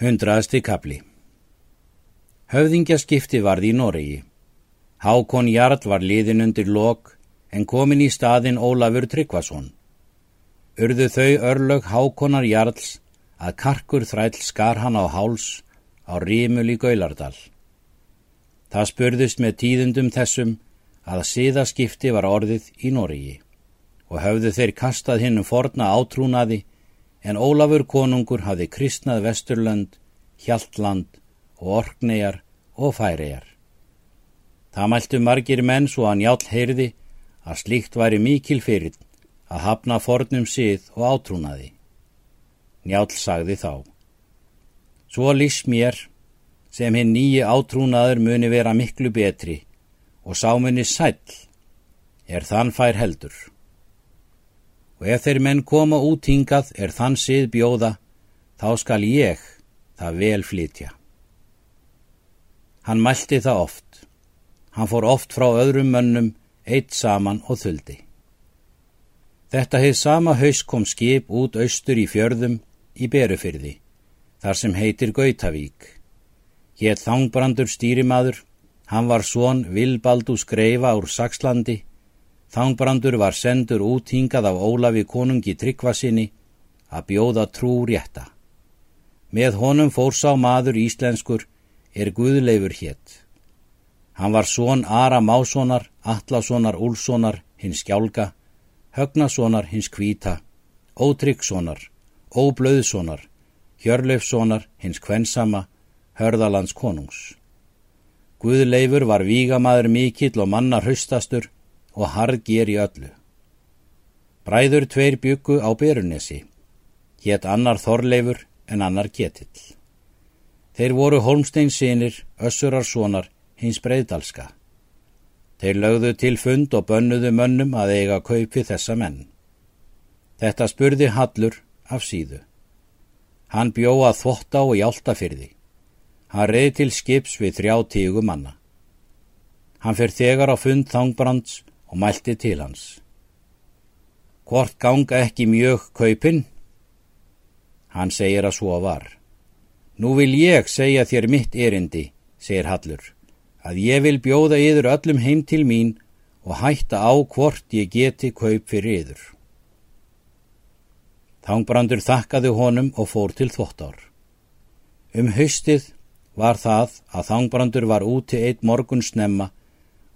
Hundraðasti kapli Höfðingjaskipti varði í Noregi. Hákon Jarl var liðin undir lok en komin í staðin Ólafur Tryggvason. Urðu þau örlög Hákonar Jarls að karkur þræll skar hann á háls á rímul í Gaulardal. Það spurðust með tíðundum þessum að síðaskipti var orðið í Noregi og höfðu þeir kastað hinnum forna átrúnaði en Ólafur konungur hafði kristnað Vesturlönd, Hjaltland og Orknegar og Færegar. Það mæltu margir menn svo að njáln heyrði að slíkt væri mikil fyrir að hafna fornum síð og átrúnaði. Njáln sagði þá. Svo lís mér sem hinn nýji átrúnaður muni vera miklu betri og sámunni sæl er þann fær heldur og ef þeir menn koma út hingað er þann sið bjóða, þá skal ég það vel flytja. Hann mælti það oft. Hann fór oft frá öðrum mönnum, eitt saman og þuldi. Þetta heið sama haus kom skip út austur í fjörðum í Berufyrði, þar sem heitir Gautavík. Hétt Þangbrandur stýrimaður, hann var svon Vilbaldús Greifa úr Sakslandi, Þangbrandur var sendur úthingað af Ólafi konungi Tryggvasinni að bjóða trú rétta. Með honum fór sá maður íslenskur er Guðleifur hétt. Hann var són Ara Mássonar, Atlassonar Úlssonar, hins skjálga, Högnasonar, hins kvíta, Ótryggssonar, Óblöðssonar, Hjörleifssonar, hins kvensama, Hörðalands konungs. Guðleifur var vígamaður mikill og mannar haustastur og harðgér í öllu. Bræður tveir byggu á Berunesi, hétt annar Þorleifur en annar Ketill. Þeir voru Holmsteins sinir, össurarssonar, hins breyðdalska. Þeir lögðu til fund og bönnuðu mönnum að eiga kaupi þessa menn. Þetta spurði Hallur af síðu. Hann bjóða þvotta og hjáltafyrði. Hann reyði til skips við þrjá tígu manna. Hann fyrir þegar á fund þangbrands og mælti til hans. Hvort ganga ekki mjög kaupin? Hann segir að svo var. Nú vil ég segja þér mitt erindi, segir Hallur, að ég vil bjóða yður öllum heim til mín og hætta á hvort ég geti kaup fyrir yður. Þangbrandur þakkaði honum og fór til þvóttár. Um haustið var það að þangbrandur var úti eitt morgun snemma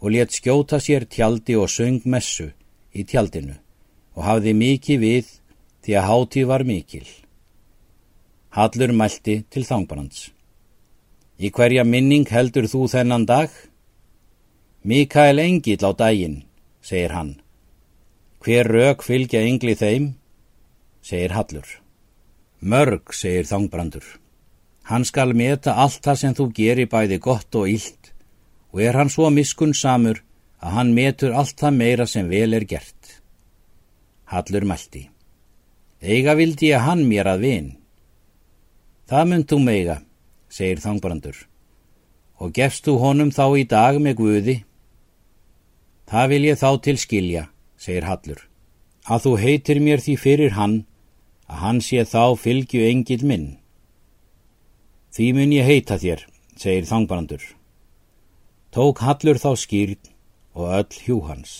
og let skjóta sér tjaldi og söng messu í tjaldinu og hafði mikið við því að hátíð var mikil. Hallur mælti til þangbrands. Í hverja minning heldur þú þennan dag? Mikael Engil á daginn, segir hann. Hver rauk fylgja engli þeim? segir Hallur. Mörg, segir þangbrandur. Hann skal meta allt það sem þú gerir bæði gott og illt og er hann svo miskun samur að hann metur allt það meira sem vel er gert. Hallur mælti. Eiga vildi ég hann mér að vin. Það mynd þú meiga, segir þangbrandur, og gefst þú honum þá í dag með guði? Það vil ég þá til skilja, segir Hallur, að þú heitir mér því fyrir hann, að hann sé þá fylgju engil minn. Því mun ég heita þér, segir þangbrandur tók Hallur þá skýrn og öll hjú hans.